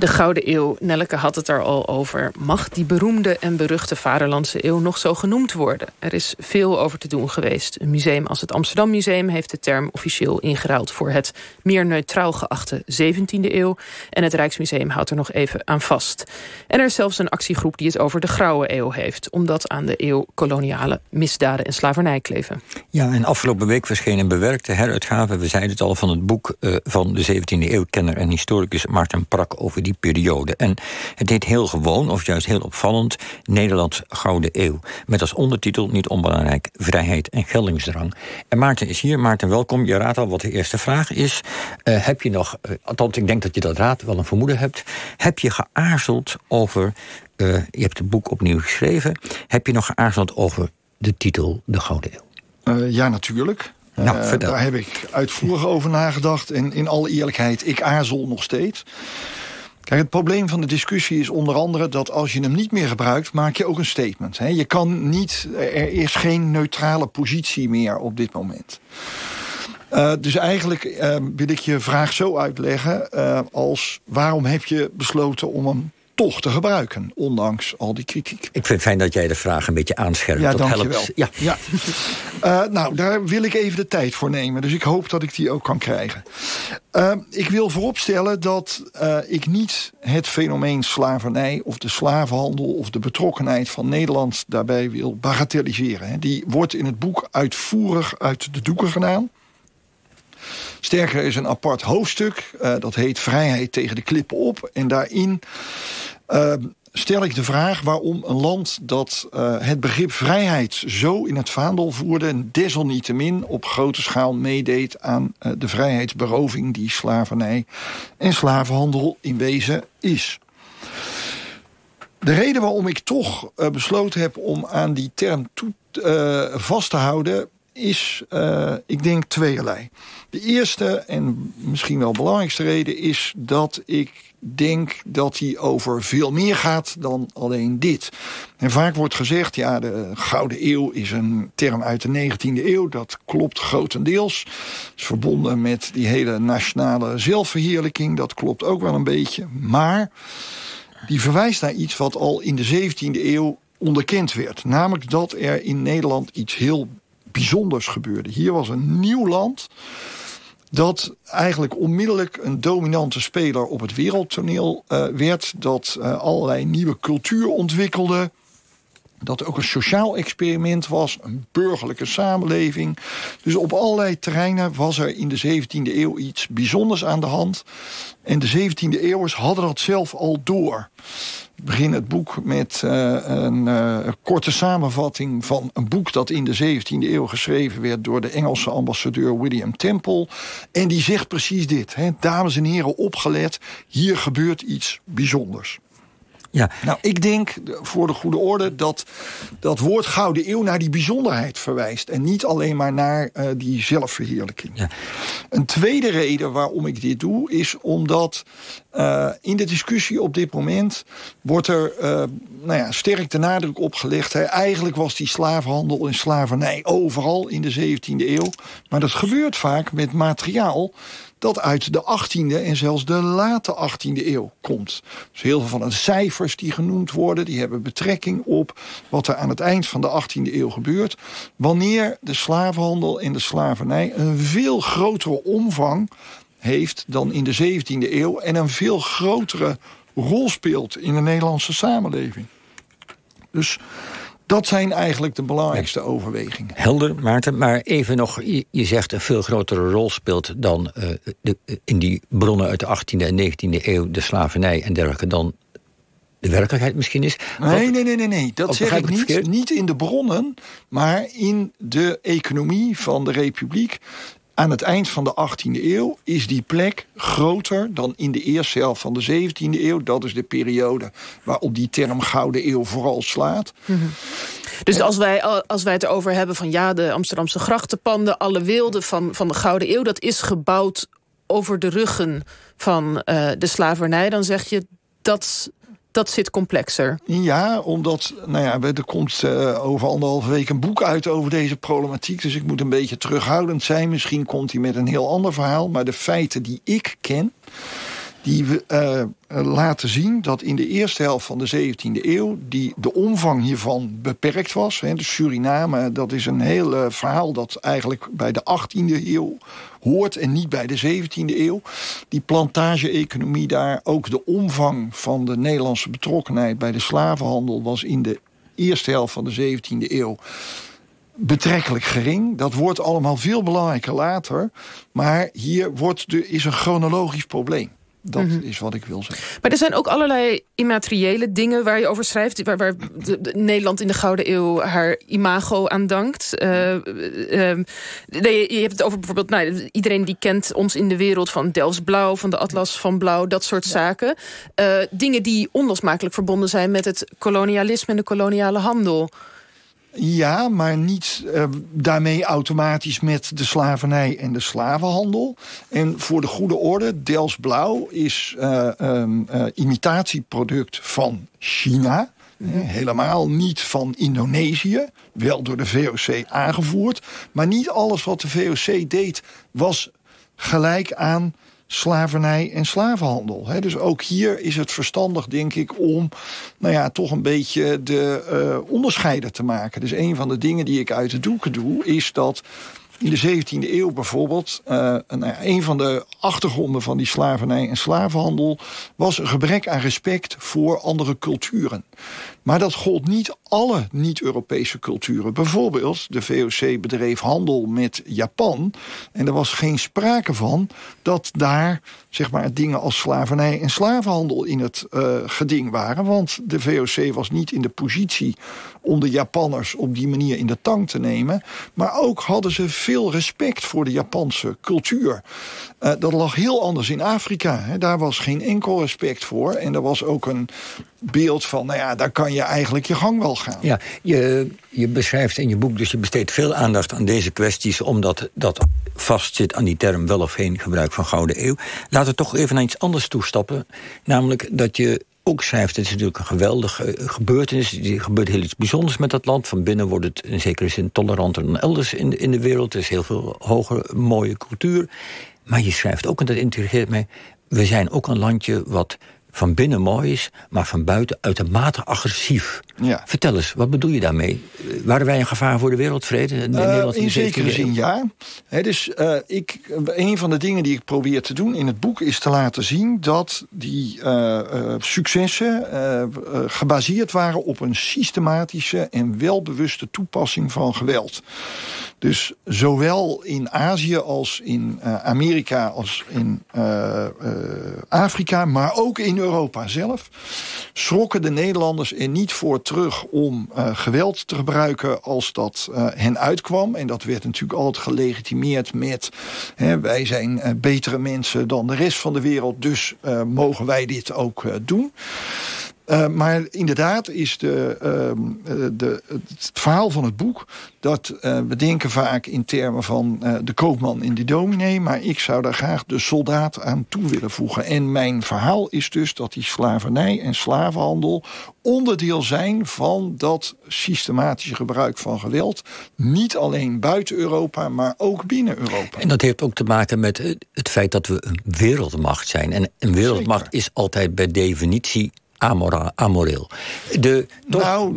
De Gouden Eeuw, Nelleke had het er al over. Mag die beroemde en beruchte Vaderlandse eeuw nog zo genoemd worden? Er is veel over te doen geweest. Een museum als het Amsterdam Museum heeft de term officieel ingeruild... voor het meer neutraal geachte 17e eeuw. En het Rijksmuseum houdt er nog even aan vast. En er is zelfs een actiegroep die het over de Grauwe Eeuw heeft... omdat aan de eeuw koloniale misdaden en slavernij kleven. Ja, en afgelopen week verscheen een bewerkte heruitgave... we zeiden het al, van het boek uh, van de 17e eeuwkenner en historicus Maarten Prak... over die die periode. En het heet heel gewoon, of juist heel opvallend... Nederland Gouden Eeuw. Met als ondertitel, niet onbelangrijk, vrijheid en geldingsdrang. En Maarten is hier. Maarten, welkom. Je raadt al wat de eerste vraag is. Uh, heb je nog, uh, althans ik denk dat je dat raadt, wel een vermoeden hebt... heb je geaarzeld over... Uh, je hebt het boek opnieuw geschreven. Heb je nog geaarzeld over de titel De Gouden Eeuw? ja, natuurlijk. Nou, daar heb ik uitvoerig over nagedacht. En in alle eerlijkheid, ik aarzel nog steeds. Het probleem van de discussie is onder andere dat als je hem niet meer gebruikt, maak je ook een statement. Hè? Je kan niet, er is geen neutrale positie meer op dit moment. Uh, dus eigenlijk uh, wil ik je vraag zo uitleggen uh, als waarom heb je besloten om hem toch te gebruiken, ondanks al die kritiek. Ik vind het fijn dat jij de vraag een beetje aanscherpt. Ja, dat helpt. Ja. ja. uh, nou, daar wil ik even de tijd voor nemen. Dus ik hoop dat ik die ook kan krijgen. Uh, ik wil vooropstellen dat uh, ik niet het fenomeen slavernij... of de slavenhandel of de betrokkenheid van Nederland daarbij wil bagatelliseren. Die wordt in het boek uitvoerig uit de doeken gedaan. Sterker is een apart hoofdstuk. Uh, dat heet Vrijheid tegen de klippen op. En daarin uh, stel ik de vraag waarom een land dat uh, het begrip vrijheid zo in het vaandel voerde... en desalniettemin op grote schaal meedeed aan uh, de vrijheidsberoving... die slavernij en slavenhandel in wezen is. De reden waarom ik toch uh, besloten heb om aan die term toe, vast te houden... is, ik denk, tweeërlei. De eerste en misschien wel belangrijkste reden is dat ik denk dat hij over veel meer gaat dan alleen dit. En vaak wordt gezegd, ja, de Gouden Eeuw is een term uit de 19e eeuw. Dat klopt grotendeels. is verbonden met die hele nationale zelfverheerlijking. Dat klopt ook wel een beetje. Maar die verwijst naar iets wat al in de 17e eeuw onderkend werd. Namelijk dat er in Nederland iets heel bijzonders gebeurde. Hier was een nieuw land dat eigenlijk onmiddellijk een dominante speler op het wereldtoneel uh, werd. Dat uh, allerlei nieuwe cultuur ontwikkelde. Dat ook een sociaal experiment was, een burgerlijke samenleving. Dus op allerlei terreinen was er in de 17e eeuw iets bijzonders aan de hand. En de 17e eeuwers hadden dat zelf al door. Begin het boek met uh, een uh, korte samenvatting van een boek dat in de 17e eeuw geschreven werd door de Engelse ambassadeur William Temple. En die zegt precies dit: hè, dames en heren, opgelet, hier gebeurt iets bijzonders. Ja. Nou, ik denk voor de goede orde dat dat woord Gouden Eeuw naar die bijzonderheid verwijst. En niet alleen maar naar uh, die zelfverheerlijking. Ja. Een tweede reden waarom ik dit doe, is omdat uh, in de discussie op dit moment wordt er uh, nou ja, sterk de nadruk op gelegd. Hè. Eigenlijk was die slavenhandel en slavernij overal in de 17e eeuw. Maar dat gebeurt vaak met materiaal dat uit de 18e en zelfs de late 18e eeuw komt. Dus heel veel van de cijfers die genoemd worden... die hebben betrekking op wat er aan het eind van de 18e eeuw gebeurt... wanneer de slavenhandel en de slavernij een veel grotere omvang heeft dan in de 17e eeuw... en een veel grotere rol speelt in de Nederlandse samenleving. Dus dat zijn eigenlijk de belangrijkste overwegingen. Helder, Maarten. Maar even nog, je, je zegt een veel grotere rol speelt dan uh, de, in die bronnen uit de 18e en 19e eeuw, de slavernij en dergelijke, dan de werkelijkheid misschien is. Nee, nee, nee, nee, nee. dat zeg ik niet. Niet in de bronnen, maar in de economie van de republiek. Aan het eind van de 18e eeuw is die plek groter dan in de eerste helft van de 17e eeuw. Dat is de periode waarop die term Gouden Eeuw vooral slaat. Mm -hmm. Dus als wij, als wij het over hebben van ja, de Amsterdamse grachtenpanden, alle wilde van, van de Gouden Eeuw, dat is gebouwd over de ruggen van uh, de slavernij, dan zeg je dat dat zit complexer. Ja, omdat nou ja, er komt uh, over anderhalve week een boek uit over deze problematiek. Dus ik moet een beetje terughoudend zijn. Misschien komt hij met een heel ander verhaal. Maar de feiten die ik ken, die uh, laten zien dat in de eerste helft van de 17e eeuw... Die, de omvang hiervan beperkt was. Hè. Suriname, dat is een heel uh, verhaal dat eigenlijk bij de 18e eeuw hoort... en niet bij de 17e eeuw. Die plantage-economie daar, ook de omvang van de Nederlandse betrokkenheid... bij de slavenhandel was in de eerste helft van de 17e eeuw betrekkelijk gering. Dat wordt allemaal veel belangrijker later. Maar hier wordt de, is een chronologisch probleem. Dat mhm. is wat ik wil zeggen. Maar er zijn ook allerlei immateriële dingen waar je over schrijft... waar, waar de, Nederland in de Gouden Eeuw haar imago aan dankt. Uh, je hebt het over bijvoorbeeld... Nou, iedereen die kent ons in de wereld van Delfts Blauw... van de Atlas van Blauw, dat soort zaken. Uh, dingen die onlosmakelijk verbonden zijn... met het kolonialisme en de koloniale handel. Ja, maar niet uh, daarmee automatisch met de slavernij en de slavenhandel. En voor de goede orde, Dels Blauw is uh, um, uh, imitatieproduct van China. Helemaal niet van Indonesië. Wel door de VOC aangevoerd. Maar niet alles wat de VOC deed was gelijk aan slavernij en slavenhandel. dus ook hier is het verstandig, denk ik, om nou ja, toch een beetje de uh, onderscheiden te maken. Dus een van de dingen die ik uit de doeken doe, is dat in de 17e eeuw bijvoorbeeld, uh, een van de achtergronden van die slavernij en slavenhandel was een gebrek aan respect voor andere culturen. Maar dat gold niet alle niet-Europese culturen. Bijvoorbeeld, de VOC bedreef handel met Japan. En er was geen sprake van dat daar zeg maar, dingen als slavernij en slavenhandel in het uh, geding waren. Want de VOC was niet in de positie om de Japanners op die manier in de tang te nemen. Maar ook hadden ze veel respect voor de Japanse cultuur. Uh, dat lag heel anders in Afrika. Hè. Daar was geen enkel respect voor. En er was ook een beeld van, nou ja, daar kan je eigenlijk je gang wel gaan. Ja, je, je beschrijft in je boek, dus je besteedt veel aandacht aan deze kwesties... omdat dat vastzit aan die term wel of geen gebruik van Gouden Eeuw. Laten we toch even naar iets anders toestappen. Namelijk dat je ook schrijft, het is natuurlijk een geweldige eh, gebeurtenis. Er gebeurt heel iets bijzonders met dat land. Van binnen wordt het in zekere zin toleranter dan elders in de, in de wereld. Er is heel veel hoge, mooie cultuur. Maar je schrijft ook, en dat intrigeert mij... we zijn ook een landje wat van binnen mooi is, maar van buiten uitermate agressief. Ja. Vertel eens, wat bedoel je daarmee? Waren wij een gevaar voor de wereldvrede? In, uh, in zekere zin ja. dus uh, ik, een van de dingen die ik probeer te doen in het boek... is te laten zien dat die uh, successen gebaseerd waren... op een systematische en welbewuste toepassing van geweld. Dus zowel in Azië als in uh, Amerika als in uh, uh, Afrika, maar ook in Europa zelf, schrokken de Nederlanders er niet voor terug om geweld te gebruiken als dat hen uitkwam. En dat werd natuurlijk altijd gelegitimeerd met hè, wij zijn betere mensen dan de rest van de wereld, dus mogen wij dit ook doen. Uh, maar inderdaad is de, uh, de, het verhaal van het boek... dat uh, we denken vaak in termen van de koopman in de dominee... maar ik zou daar graag de soldaat aan toe willen voegen. En mijn verhaal is dus dat die slavernij en slavenhandel... onderdeel zijn van dat systematische gebruik van geweld. Niet alleen buiten Europa, maar ook binnen Europa. En dat heeft ook te maken met het feit dat we een wereldmacht zijn. En een wereldmacht is altijd bij definitie amora, amoreel. De, nou,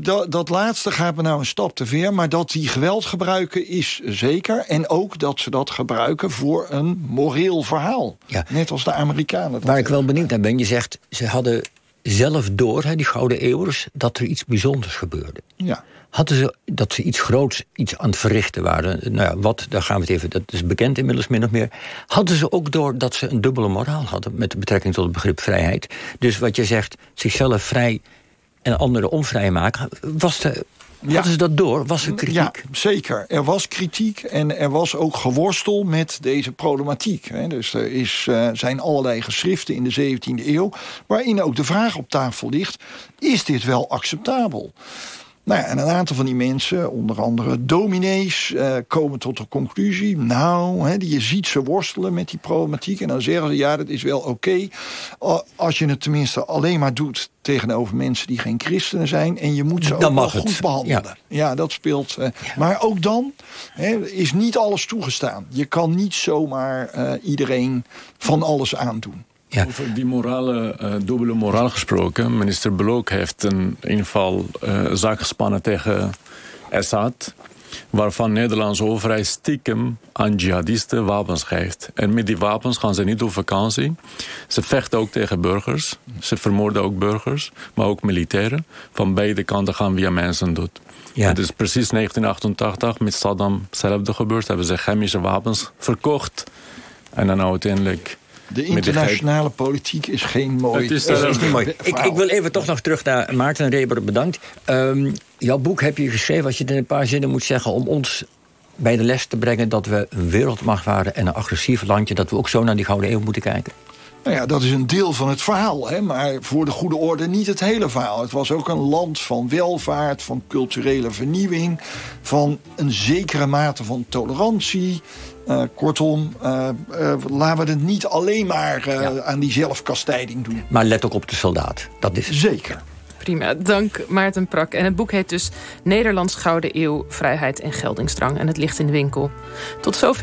dat, dat, laatste gaat me nou een stap te ver. Maar dat die geweld gebruiken is zeker. En ook dat ze dat gebruiken voor een moreel verhaal. Ja. Net als de Amerikanen. Waar ik wel benieuwd naar ben, je zegt... ze hadden zelf door, hè, die Gouden Eeuwers... dat er iets bijzonders gebeurde. Ja hadden ze dat ze iets groots iets aan het verrichten waren. Nou ja, wat, daar gaan we het even, dat is bekend inmiddels min of meer. Hadden ze ook door dat ze een dubbele moraal hadden met betrekking tot het begrip vrijheid. Dus wat je zegt, zichzelf vrij en anderen onvrij maken, was de, ja. Hadden ze dat door? Was er kritiek? Ja, zeker. Er was kritiek en er was ook geworstel met deze problematiek. Dus er is, uh, zijn allerlei geschriften in de 17e eeuw... waarin ook de vraag op tafel ligt, is dit wel acceptabel? Nou ja, en een aantal van die mensen, onder andere dominees, uh, komen tot de conclusie... nou, hè, je ziet ze worstelen met die problematiek... en dan zeggen ze, ja, dat is wel oké... als je het tenminste alleen maar doet tegenover mensen die geen christenen zijn... en je moet ze ook wel goed behandelen. Ja. dat speelt. Uh, Maar ook dan hè, is niet alles toegestaan. Je kan niet zomaar uh, iedereen van alles aandoen. Ja. Over die morale, uh, dubbele moraal gesproken. Minister Blok heeft een inval uh, zaak gespannen tegen Assad. Waarvan de Nederlandse overheid stiekem aan jihadisten wapens geeft. En met die wapens gaan ze niet op vakantie. Ze vechten ook tegen burgers. Ze vermoorden ook burgers, maar ook militairen. Van beide kanten gaan via mensen dood. Ja. Het is precies 1988 met Saddam hetzelfde gebeurd. Hebben ze chemische wapens verkocht. En dan uiteindelijk de internationale politiek is geen mooi... Het is, is niet mooi. Ik, ik, wil even toch nog terug naar Maarten Reber, bedankt. Um, jouw boek heb je geschreven, als je het in een paar zinnen moet zeggen... om ons bij de les te brengen dat we een wereldmacht waren... en een agressief landje, dat we ook zo naar die Gouden Eeuw moeten kijken. Nou ja, dat is een deel van het verhaal. Hè? Maar voor de goede orde niet het hele verhaal. Het was ook een land van welvaart, van culturele vernieuwing... van een zekere mate van tolerantie... Uh, kortom, uh, uh, laten we het niet alleen maar ja. aan die zelfkastijding doen. Maar let ook op de soldaat. Dat is Zeker. Prima, dank Maarten Prak. En het boek heet dus Nederlands Gouden Eeuw, Vrijheid en Geldingsdrang. En het ligt in de winkel. Tot zover